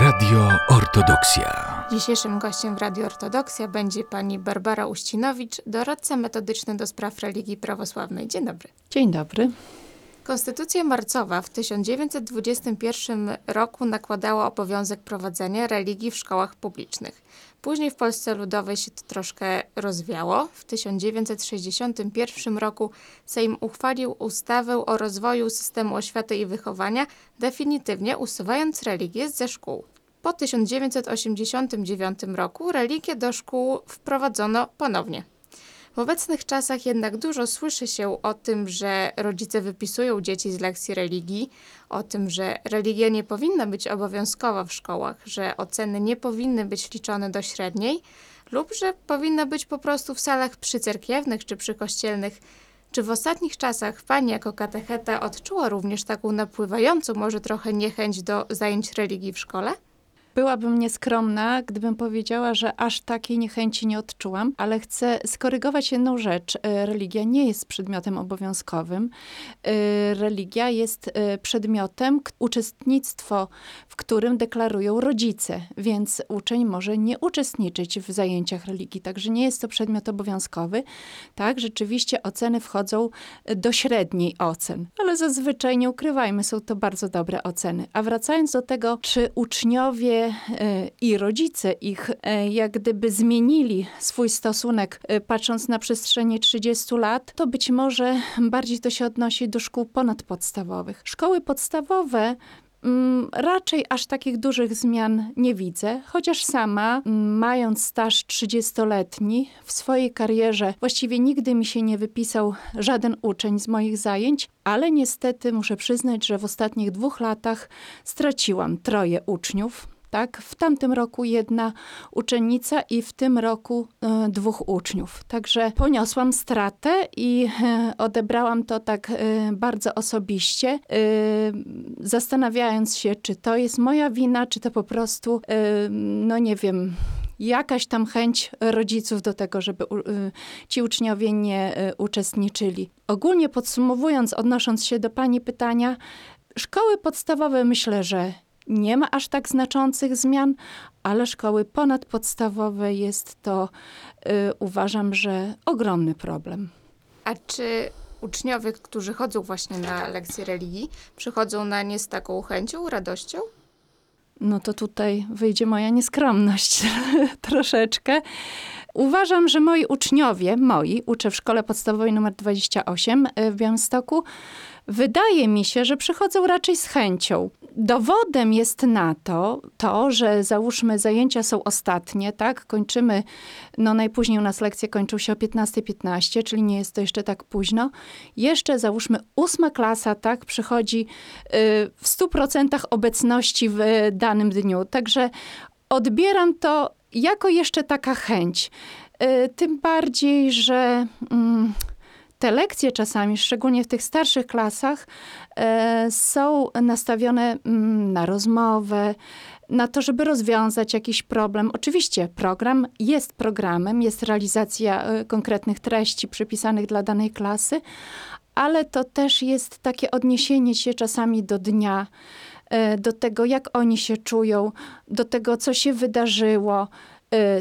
Radio Ortodoksja. Dzisiejszym gościem w Radio Ortodoksja będzie pani Barbara Uścinowicz, doradca metodyczny do spraw religii prawosławnej. Dzień dobry. Dzień dobry. Konstytucja marcowa w 1921 roku nakładała obowiązek prowadzenia religii w szkołach publicznych. Później w Polsce Ludowej się to troszkę rozwiało. W 1961 roku Sejm uchwalił ustawę o rozwoju systemu oświaty i wychowania, definitywnie usuwając religię ze szkół. Po 1989 roku religię do szkół wprowadzono ponownie. W obecnych czasach jednak dużo słyszy się o tym, że rodzice wypisują dzieci z lekcji religii, o tym, że religia nie powinna być obowiązkowa w szkołach, że oceny nie powinny być liczone do średniej lub że powinna być po prostu w salach przycerkiewnych czy przykościelnych. Czy w ostatnich czasach pani jako katecheta odczuła również taką napływającą może trochę niechęć do zajęć religii w szkole? Byłabym nieskromna, gdybym powiedziała, że aż takiej niechęci nie odczułam, ale chcę skorygować jedną rzecz. E, religia nie jest przedmiotem obowiązkowym. E, religia jest e, przedmiotem, uczestnictwo w którym deklarują rodzice, więc uczeń może nie uczestniczyć w zajęciach religii, także nie jest to przedmiot obowiązkowy. Tak, rzeczywiście oceny wchodzą do średniej ocen, ale zazwyczaj, nie ukrywajmy, są to bardzo dobre oceny. A wracając do tego, czy uczniowie E, i rodzice ich e, jak gdyby zmienili swój stosunek, e, patrząc na przestrzeni 30 lat, to być może bardziej to się odnosi do szkół ponadpodstawowych. Szkoły podstawowe mm, Raczej aż takich dużych zmian nie widzę, chociaż sama, mm, mając staż 30-letni, w swojej karierze właściwie nigdy mi się nie wypisał żaden uczeń z moich zajęć, ale niestety muszę przyznać, że w ostatnich dwóch latach straciłam troje uczniów tak? W tamtym roku jedna uczennica i w tym roku e, dwóch uczniów. Także poniosłam stratę i e, odebrałam to tak e, bardzo osobiście, zastanawiając się, czy to jest moja wina, czy to po prostu, no nie wiem, jakaś tam chęć rodziców do tego, żeby ci uczniowie nie uczestniczyli. Ogólnie podsumowując, odnosząc się do pani pytania, szkoły podstawowe myślę, że nie ma aż tak znaczących zmian, ale szkoły ponadpodstawowe jest to, y, uważam, że ogromny problem. A czy uczniowie, którzy chodzą właśnie na lekcje religii, przychodzą na nie z taką chęcią, radością? No to tutaj wyjdzie moja nieskromność troszeczkę. Uważam, że moi uczniowie, moi, uczę w szkole podstawowej nr 28 y, w Białymstoku, wydaje mi się, że przychodzą raczej z chęcią. Dowodem jest na to, to, że załóżmy zajęcia są ostatnie, tak? Kończymy, no najpóźniej u nas lekcje kończą się o 15.15, .15, czyli nie jest to jeszcze tak późno. Jeszcze załóżmy ósma klasa, tak? Przychodzi y, w 100% obecności w danym dniu. Także odbieram to jako jeszcze taka chęć. Y, tym bardziej, że... Mm, te lekcje czasami, szczególnie w tych starszych klasach, e, są nastawione mm, na rozmowę, na to, żeby rozwiązać jakiś problem. Oczywiście program jest programem, jest realizacja e, konkretnych treści przypisanych dla danej klasy, ale to też jest takie odniesienie się czasami do dnia, e, do tego, jak oni się czują, do tego, co się wydarzyło,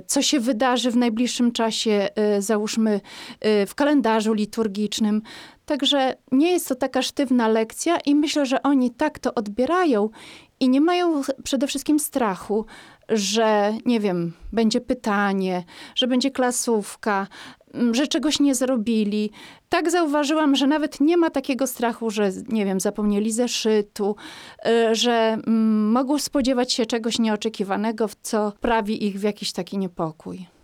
co się wydarzy w najbliższym czasie, y, załóżmy y, w kalendarzu liturgicznym. Także nie jest to taka sztywna lekcja i myślę, że oni tak to odbierają i nie mają przede wszystkim strachu, że nie wiem, będzie pytanie, że będzie klasówka, że czegoś nie zrobili. Tak zauważyłam, że nawet nie ma takiego strachu, że nie wiem, zapomnieli zeszytu, że mogą spodziewać się czegoś nieoczekiwanego, co prawi ich w jakiś taki niepokój.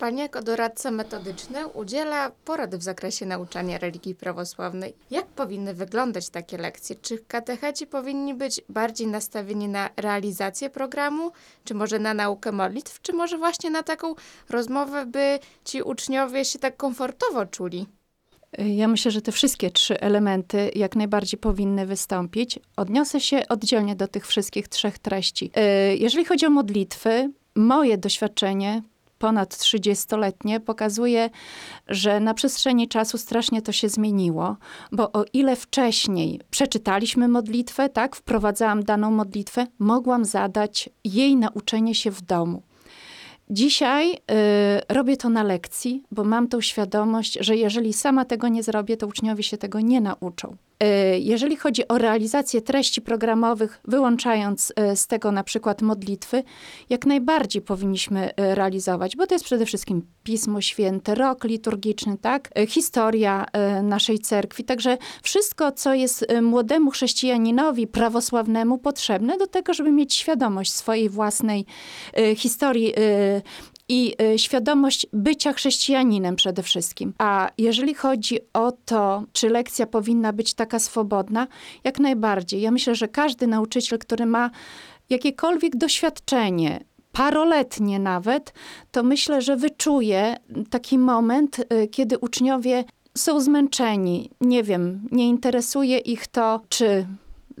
Pani jako doradca metodyczny udziela porady w zakresie nauczania religii prawosławnej. Jak powinny wyglądać takie lekcje? Czy katecheci powinni być bardziej nastawieni na realizację programu, czy może na naukę modlitw, czy może właśnie na taką rozmowę, by ci uczniowie się tak komfortowo czuli? Ja myślę, że te wszystkie trzy elementy jak najbardziej powinny wystąpić. Odniosę się oddzielnie do tych wszystkich trzech treści. E, jeżeli chodzi o modlitwy, moje doświadczenie ponad 30-letnie, pokazuje, że na przestrzeni czasu strasznie to się zmieniło, bo o ile wcześniej przeczytaliśmy modlitwę, tak, wprowadzałam daną modlitwę, mogłam zadać jej nauczenie się w domu. Dzisiaj y, robię to na lekcji, bo mam tą świadomość, że jeżeli sama tego nie zrobię, to uczniowie się tego nie nauczą. Y, jeżeli chodzi o realizację treści programowych, wyłączając y, z tego na przykład modlitwy, jak najbardziej powinniśmy y, realizować, bo to jest przede wszystkim Pismo Święte, rok liturgiczny, tak? Historia naszej cerkwi. Także wszystko, co jest młodemu chrześcijaninowi prawosławnemu potrzebne do tego, żeby mieć świadomość swojej własnej historii i y, świadomość bycia chrześcijaninem przede wszystkim. A jeżeli chodzi o to, czy lekcja powinna być taka swobodna, jak najbardziej. Ja myślę, że każdy nauczyciel, który ma jakiekolwiek doświadczenie, paroletnie nawet, to myślę, że wyczuje taki moment, y, kiedy uczniowie są zmęczeni. Nie wiem, nie interesuje ich to, czy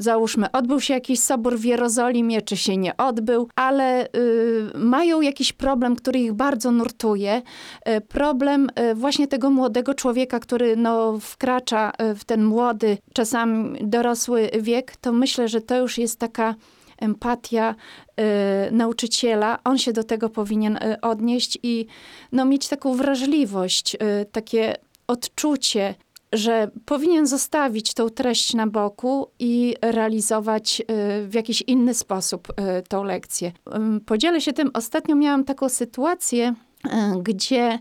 załóżmy, odbył się jakiś sobór w Jerozolimie, czy się nie odbył, ale y, mają jakiś problem, który ich bardzo nurtuje. Y, problem y, właśnie tego młodego człowieka, który no, wkracza y, w ten młody, czasami dorosły wiek, to myślę, że to już jest taka empatia y, nauczyciela. On się do tego powinien y, odnieść i no, mieć taką wrażliwość, y, takie odczucie, że powinien zostawić tą treść na boku i realizować y, w jakiś inny sposób y, tą lekcję. Podzielę się tym. Ostatnio miałam taką sytuację, y, gdzie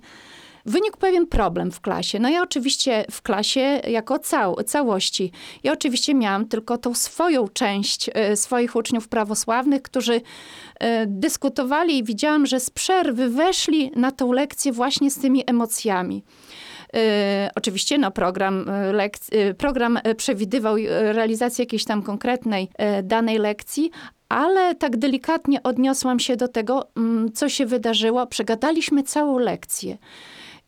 wynikł pewien problem w klasie. No ja oczywiście w klasie jako cał, całości. Ja oczywiście miałam tylko tą swoją część swoich uczniów prawosławnych, którzy dyskutowali i widziałam, że z przerwy weszli na tą lekcję właśnie z tymi emocjami. Y, oczywiście no, program, y, y, program przewidywał realizację jakiejś tam konkretnej danej lekcji, ale tak delikatnie odniosłam się do tego, mm, co się wydarzyło. Przegadaliśmy całą lekcję.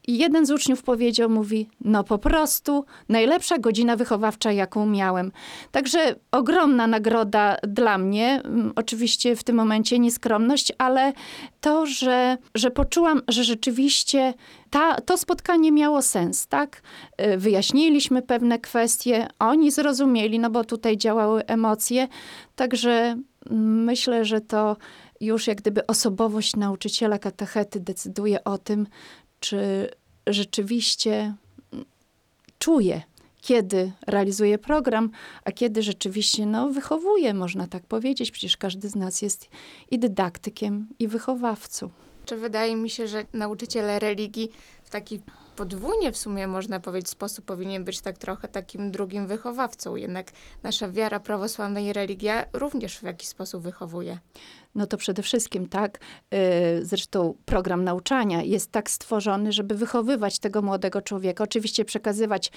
I jeden z uczniów powiedział, mówi, no po prostu najlepsza godzina wychowawcza, jaką miałem. Także ogromna nagroda dla mnie. Mm, Oczywiście w tym momencie nieskromność, ale to, że, że poczułam, że rzeczywiście ta, to spotkanie miało sens, tak? Y, Wyjaśniliśmy pewne kwestie, oni zrozumieli, no bo tutaj działały emocje. Także mm, myślę, że to już jak gdyby osobowość nauczyciela katechety decyduje o tym, czy rzeczywiście czuje, kiedy realizuje program, a kiedy rzeczywiście no, wychowuje, można tak powiedzieć. Przecież każdy z nas jest i dydaktykiem, i wychowawcą. Czy wydaje mi się, że nauczyciel religii w taki podwójnie w sumie można powiedzieć sposób powinien być tak trochę takim drugim wychowawcą. Jednak nasza wiara prawosławna i religia również w jakiś sposób wychowuje. No to przede wszystkim, tak, y, zresztą program nauczania jest tak stworzony, żeby wychowywać tego młodego człowieka. Oczywiście przekazywać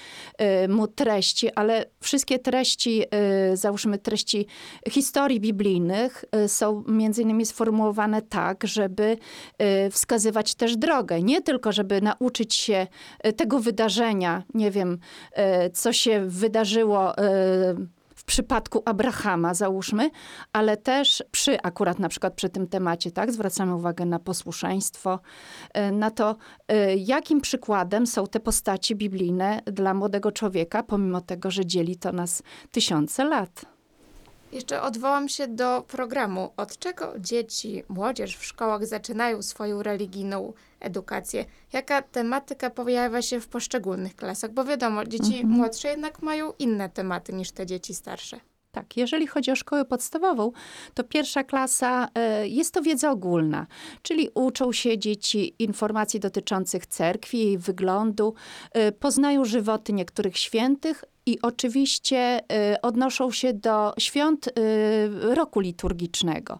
y, mu treści, ale wszystkie treści, y, załóżmy treści historii biblijnych są między innymi sformułowane tak, żeby wskazywać też drogę. Nie tylko, żeby nauczyć się tego wydarzenia, nie wiem, co się wydarzyło w przypadku Abrahama, załóżmy, ale też przy, akurat na przykład przy tym temacie, tak, zwracamy uwagę na posłuszeństwo, y, na to, y, jakim przykładem są te postaci biblijne dla młodego człowieka, pomimo tego, że dzieli to nas tysiące lat. Jeszcze odwołam się do programu. Od czego dzieci, młodzież w szkołach zaczynają swoją religijną edukację? Jaka tematyka pojawia się w poszczególnych klasach? Bo wiadomo, dzieci młodsze jednak mają inne tematy niż te dzieci starsze. Tak, jeżeli chodzi o szkołę podstawową, to pierwsza klasa e, jest to wiedza ogólna, czyli uczą się dzieci informacji dotyczących cerkwi, jej wyglądu, e, poznają żywoty niektórych świętych i oczywiście e, odnoszą się do świąt e, roku liturgicznego.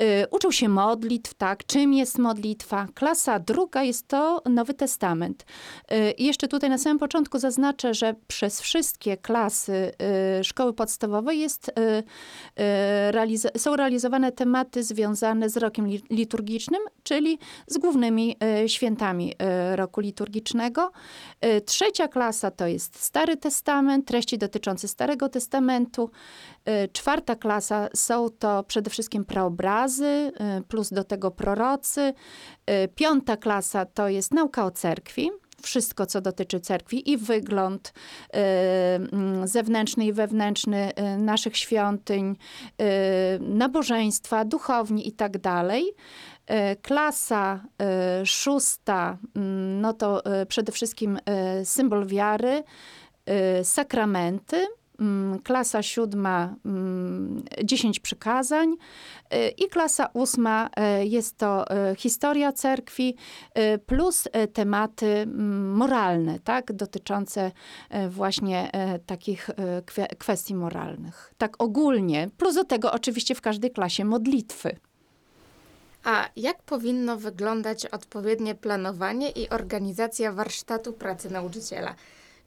E, Uczą się modlitw, tak, czym jest modlitwa. Klasa druga jest to Nowy Testament. E, I jeszcze tutaj na samym początku zaznaczę, że przez wszystkie klasy e, szkoły podstawowej jest, są realizowane tematy związane z rokiem li- liturgicznym, czyli z głównymi świętami roku liturgicznego. Trzecia klasa to jest Stary Testament, treści dotyczące Starego Testamentu. E, Czwarta klasa są to przede wszystkim praobrazy, obrazy, y, plus do tego prorocy. Y, Piąta klasa to jest nauka o cerkwi. Wszystko, co dotyczy cerkwi i wygląd y, mm, zewnętrzny i wewnętrzny y, naszych świątyń, y, nabożeństwa, duchowni i tak dalej. Y, Klasa y, szósta, mm, no to y, przede wszystkim y, symbol wiary, y, sakramenty. Mm, Klasa siódma, mm, 10 przykazań. Y, I klasa ósma y, jest to y, historia cerkwi plus tematy mm, moralne, tak, dotyczące właśnie takich kwe- kwestii moralnych. Tak ogólnie. Plus do tego oczywiście w każdej klasie modlitwy. A jak powinno wyglądać odpowiednie planowanie i organizacja warsztatu pracy nauczyciela?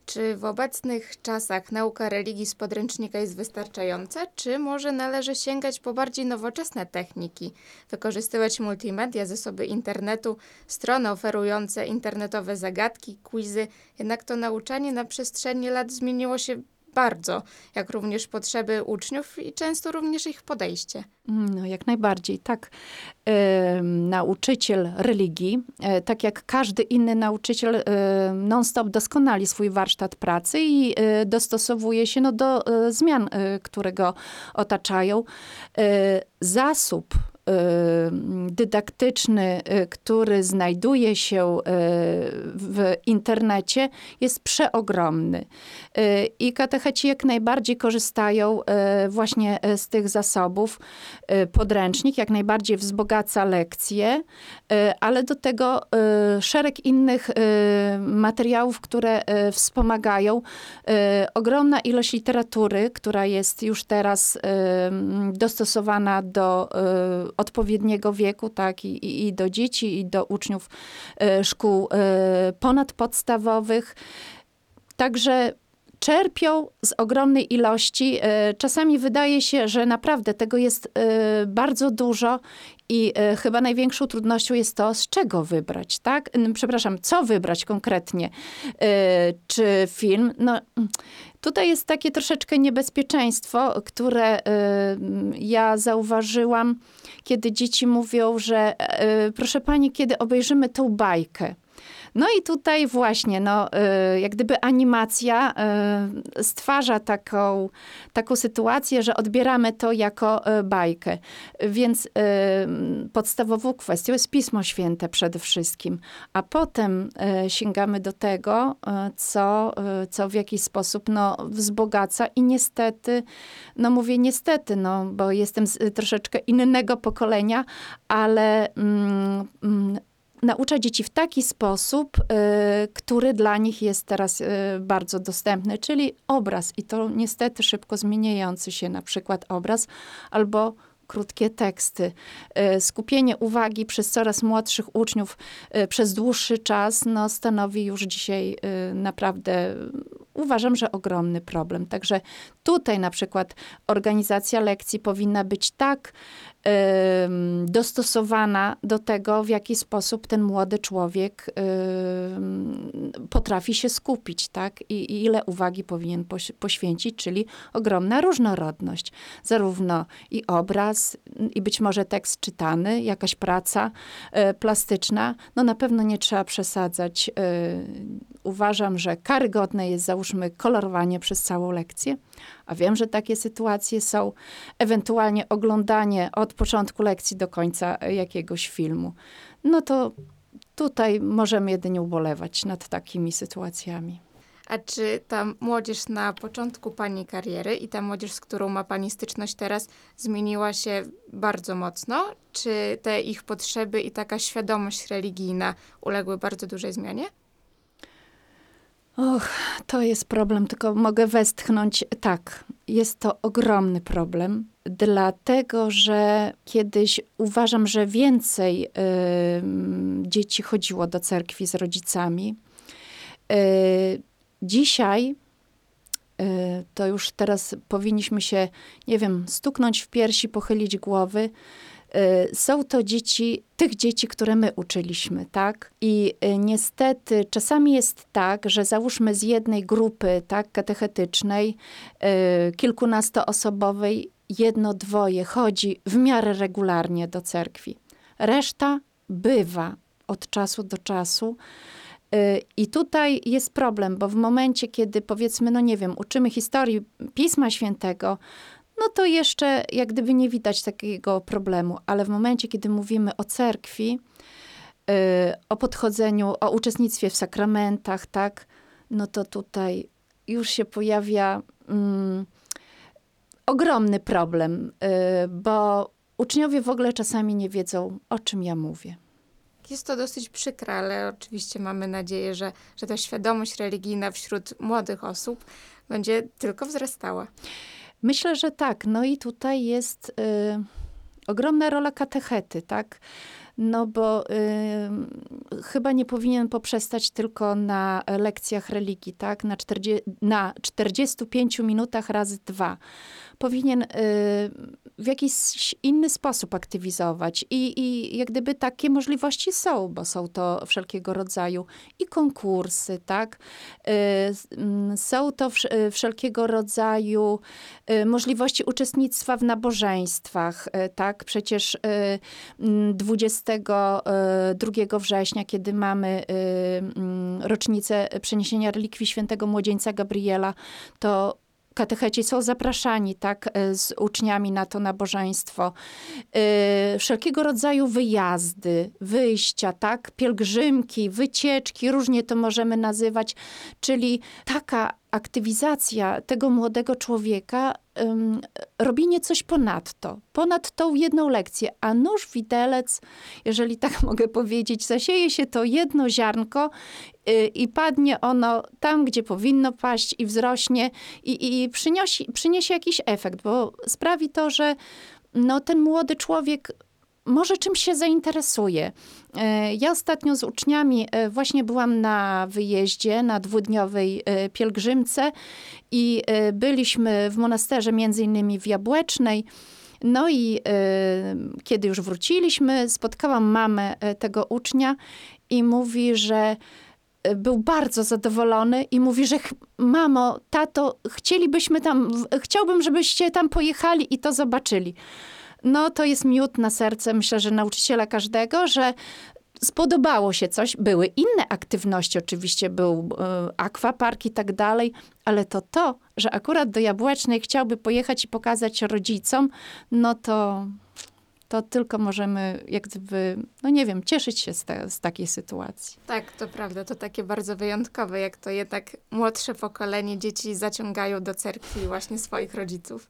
Czy w obecnych czasach nauka religii z podręcznika jest wystarczająca, czy może należy sięgać po bardziej nowoczesne techniki, wykorzystywać multimedia, zasoby internetu, strony oferujące internetowe zagadki, quizy? Jednak to nauczanie na przestrzeni lat zmieniło się bardzo, jak również potrzeby uczniów i często również ich podejście. No, jak najbardziej, tak. Em, nauczyciel religii, e, tak jak każdy inny nauczyciel, e, non-stop doskonali swój warsztat pracy i e, dostosowuje się no, do e, zmian, e, które go otaczają. E, Zasób e, dydaktyczny, e, który znajduje się e, w internecie, jest przeogromny. I katecheci jak najbardziej korzystają właśnie z tych zasobów. Podręcznik jak najbardziej wzbogaca lekcje, ale do tego e, szereg innych e, materiałów, które e, wspomagają. E, Ogromna ilość literatury, która jest już teraz e, dostosowana do e, odpowiedniego wieku, tak, i, i- do dzieci, i do uczniów e, szkół e, ponadpodstawowych. Także czerpią z ogromnej ilości. E, Czasami wydaje się, że naprawdę tego jest e, bardzo dużo i e, chyba największą trudnością jest to, z czego wybrać, tak? Przepraszam, co wybrać konkretnie? Czy film? No, mm, tutaj jest takie troszeczkę niebezpieczeństwo, które ja zauważyłam, kiedy dzieci mówią, że proszę pani, kiedy obejrzymy tą bajkę, no i tutaj właśnie, no, y, jak gdyby animacja y, stwarza taką, taką sytuację, że odbieramy to jako y, bajkę. Więc podstawową kwestią jest Pismo Święte przede wszystkim, a potem sięgamy do tego, co, co w jakiś sposób no, wzbogaca i niestety, no mówię niestety, no, bo jestem z troszeczkę innego pokolenia, ale mm, mm, naucza dzieci w taki sposób, y, który dla nich jest teraz y, bardzo dostępny, czyli obraz i to niestety szybko zmieniający się na przykład obraz albo krótkie teksty. Y, Skupienie uwagi przez coraz młodszych uczniów przez dłuższy czas no, stanowi już dzisiaj naprawdę, uważam, że ogromny problem. Także tutaj na przykład organizacja lekcji powinna być tak ym, dostosowana do tego, w jaki sposób ten młody człowiek ym, potrafi się skupić, tak? I, I ile uwagi powinien poś, poświęcić, czyli ogromna różnorodność. Zarówno i obraz, i być może tekst czytany, jakaś praca y, plastyczna. No na pewno nie trzeba przesadzać. Uważam, że karygodne jest, załóżmy, kolorowanie przez całą lekcję. A wiem, że takie sytuacje są. Ewentualnie oglądanie od początku lekcji do końca jakiegoś filmu. No to tutaj możemy jedynie ubolewać nad takimi sytuacjami. A czy ta młodzież na początku Pani kariery i ta młodzież, z którą ma Pani styczność teraz, zmieniła się bardzo mocno? Czy te ich potrzeby i taka świadomość religijna uległy bardzo dużej zmianie? Och, to jest problem, tylko mogę westchnąć. Tak, jest to ogromny problem, dlatego że kiedyś uważam, że więcej dzieci chodziło do cerkwi z rodzicami. Y, dzisiaj y, to już teraz powinniśmy się, nie wiem, stuknąć w piersi, pochylić głowy. Y, Są to dzieci, tych dzieci, które my uczyliśmy, tak? I y, niestety czasami jest tak, że załóżmy z jednej grupy, tak, katechetycznej, y, kilkunastoosobowej, jedno, dwoje chodzi w miarę regularnie do cerkwi. Reszta bywa od czasu do czasu. I tutaj jest problem, bo w momencie, kiedy powiedzmy, no nie wiem, uczymy historii Pisma Świętego, no to jeszcze jak gdyby nie widać takiego problemu, ale w momencie, kiedy mówimy o cerkwi, y, o podchodzeniu, o uczestnictwie w sakramentach, tak, no to tutaj już się pojawia mm, ogromny problem, y, bo uczniowie w ogóle czasami nie wiedzą, o czym ja mówię. Jest to dosyć przykre, ale oczywiście mamy nadzieję, że, że ta świadomość religijna wśród młodych osób będzie tylko wzrastała. Myślę, że tak. No i tutaj jest y, ogromna rola katechety, tak? No bo y, chyba nie powinien poprzestać tylko na lekcjach religii, tak? Na, 40, na 45 minutach razy dwa. Powinien y, w jakiś inny sposób aktywizować. I, I jak gdyby takie możliwości są, bo są to wszelkiego rodzaju i konkursy, tak? Y, są to y, wszelkiego rodzaju możliwości uczestnictwa w nabożeństwach, tak? Przecież 20 22 września, kiedy mamy mm, rocznicę przeniesienia relikwii świętego młodzieńca Gabriela, to katecheci są zapraszani, tak, e, z uczniami na to nabożeństwo. Yy, wszelkiego rodzaju wyjazdy, wyjścia, tak, pielgrzymki, wycieczki, różnie to możemy nazywać, czyli taka aktywizacja tego młodego człowieka, um, robienie coś ponadto, ponad tą jedną lekcję, a nóż widelec, jeżeli tak mogę powiedzieć, zasieje się to jedno ziarnko y, i padnie ono tam, gdzie powinno paść i wzrośnie i, i przyniesie, przyniesie jakiś efekt, bo sprawi to, że no, ten młody człowiek może czymś się zainteresuje. E, ja ostatnio z uczniami e, właśnie byłam na wyjeździe, na dwudniowej e, pielgrzymce i byliśmy w monasterze między innymi w Jabłecznej. No i kiedy już wróciliśmy, spotkałam mamę tego ucznia i mówi, że był bardzo zadowolony i mówi, że mamo, tato, chcielibyśmy tam, chciałbym, żebyście tam pojechali i to zobaczyli no to jest miód na serce, myślę, że nauczyciela każdego, że spodobało się coś. Były inne aktywności, oczywiście był y, akwapark i tak dalej, ale to to, że akurat do Jabłecznej chciałby pojechać i pokazać rodzicom, no to to tylko możemy jak gdyby, no nie wiem, cieszyć się z, te, z, takiej sytuacji. Tak, to prawda. To takie bardzo wyjątkowe, jak to jednak młodsze pokolenie dzieci zaciągają do cerkwi właśnie swoich rodziców.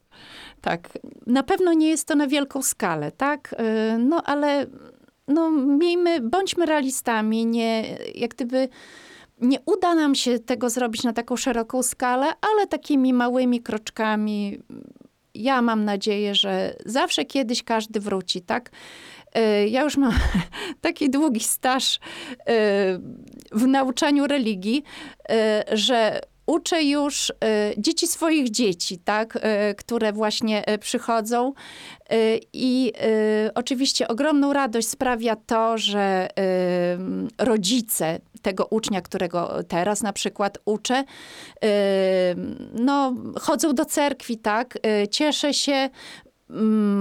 Tak. Na pewno nie jest to na wielką skalę, tak? Y, no ale no miejmy, bądźmy realistami, nie, jak gdyby nie uda nam się tego zrobić na taką szeroką skalę, ale takimi małymi kroczkami ja mam nadzieję, że zawsze kiedyś każdy wróci, tak? E, ja już mam taki długi staż e, w nauczaniu religii, e, że uczę już dzieci swoich dzieci, tak, które właśnie przychodzą. I oczywiście ogromną radość sprawia to, że rodzice tego ucznia, którego teraz na przykład uczę, no, chodzą do cerkwi, tak? Y, cieszę się,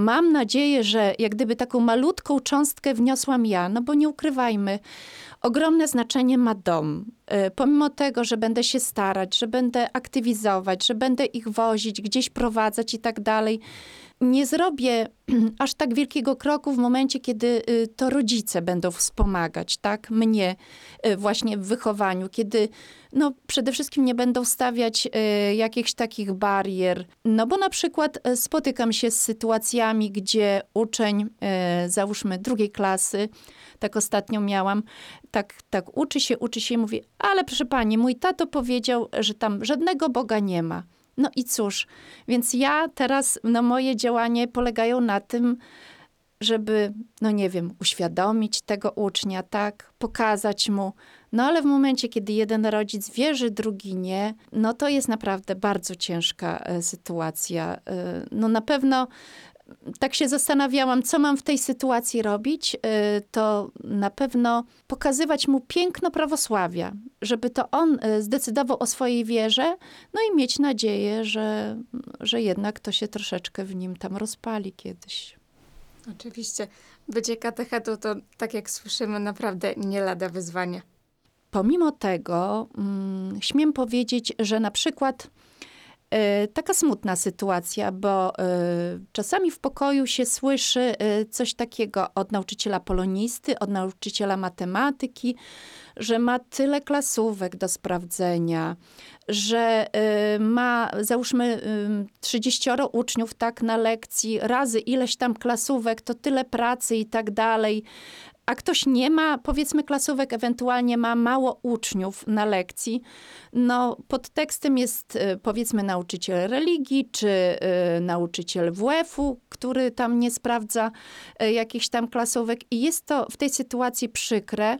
mam nadzieję, że jak gdyby taką malutką cząstkę wniosłam ja, no bo nie ukrywajmy, ogromne znaczenie ma dom. Y, pomimo tego, że będę się starać, że będę aktywizować, że będę ich wozić, gdzieś prowadzać i tak dalej, nie zrobię aż tak wielkiego kroku w momencie, kiedy y, to rodzice będą wspomagać, tak, mnie y, właśnie w wychowaniu, kiedy no, przede wszystkim nie będą stawiać y, jakichś takich barier. No bo na przykład spotykam się z sytuacjami, gdzie uczeń, załóżmy drugiej klasy, tak ostatnio miałam, tak, tak uczy się, uczy się i mówi, ale proszę pani, mój tato powiedział, że tam żadnego Boga nie ma. No i cóż, więc ja teraz, no moje działanie polegają na tym, żeby, no nie wiem, uświadomić tego ucznia, tak, pokazać mu. No ale w momencie, kiedy jeden rodzic wierzy, drugi nie, no to jest naprawdę bardzo ciężka e, sytuacja. E, no na pewno tak się zastanawiałam, co mam w tej sytuacji robić, y, to na pewno pokazywać mu piękno prawosławia, żeby to on y, zdecydował o swojej wierze, no i mieć nadzieję, że, że jednak to się troszeczkę w nim tam rozpali kiedyś. Oczywiście. Bycie katechetą to, tak jak słyszymy, naprawdę nie lada wyzwanie. Pomimo tego, mm, śmiem powiedzieć, że na przykład taka smutna sytuacja, bo e, czasami w pokoju się słyszy e, coś takiego od nauczyciela polonisty, od nauczyciela matematyki, że ma tyle klasówek do sprawdzenia, że e, ma, załóżmy, e, 30 uczniów tak na lekcji, razy ileś tam klasówek, to tyle pracy i tak dalej a ktoś nie ma, powiedzmy, klasówek, ewentualnie ma mało uczniów na lekcji, no pod tekstem jest, y, powiedzmy, nauczyciel religii, czy y, nauczyciel WF-u, który tam nie sprawdza y, jakichś tam klasówek. I jest to w tej sytuacji przykre,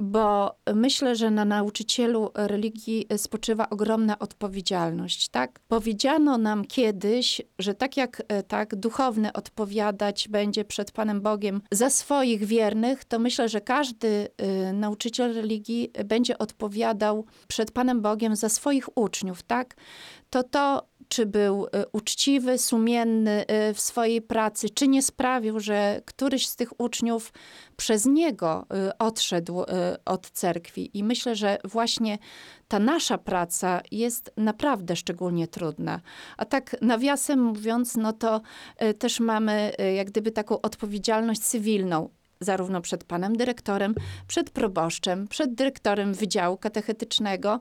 bo myślę, że na nauczycielu religii spoczywa ogromna odpowiedzialność, tak? Powiedziano nam kiedyś, że tak jak e, tak duchowny odpowiadać będzie przed Panem Bogiem za swoich wiernych, to myślę, że każdy e, nauczyciel religii będzie odpowiadał przed Panem Bogiem za swoich uczniów, tak? To to, czy był e, uczciwy, sumienny e, w swojej pracy, czy nie sprawił, że któryś z tych uczniów przez niego e, odszedł od cerkwi. I myślę, że właśnie ta nasza praca jest naprawdę szczególnie trudna. A tak nawiasem mówiąc, no to też mamy jak gdyby taką odpowiedzialność cywilną zarówno przed panem dyrektorem, przed proboszczem, przed dyrektorem wydziału katechetycznego,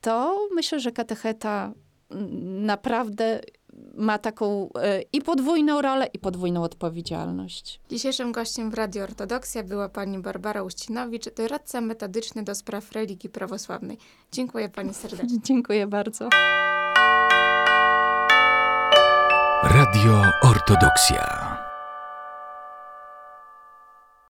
to myślę, że katecheta naprawdę ma taką e, i podwójną rolę, i podwójną odpowiedzialność. Dzisiejszym gościem w Radio Ortodoksja była pani Barbara Uścinowicz, doradca metodyczny do spraw religii prawosławnej. Dziękuję pani serdecznie. Dziękuję bardzo. Radio Ortodoksja.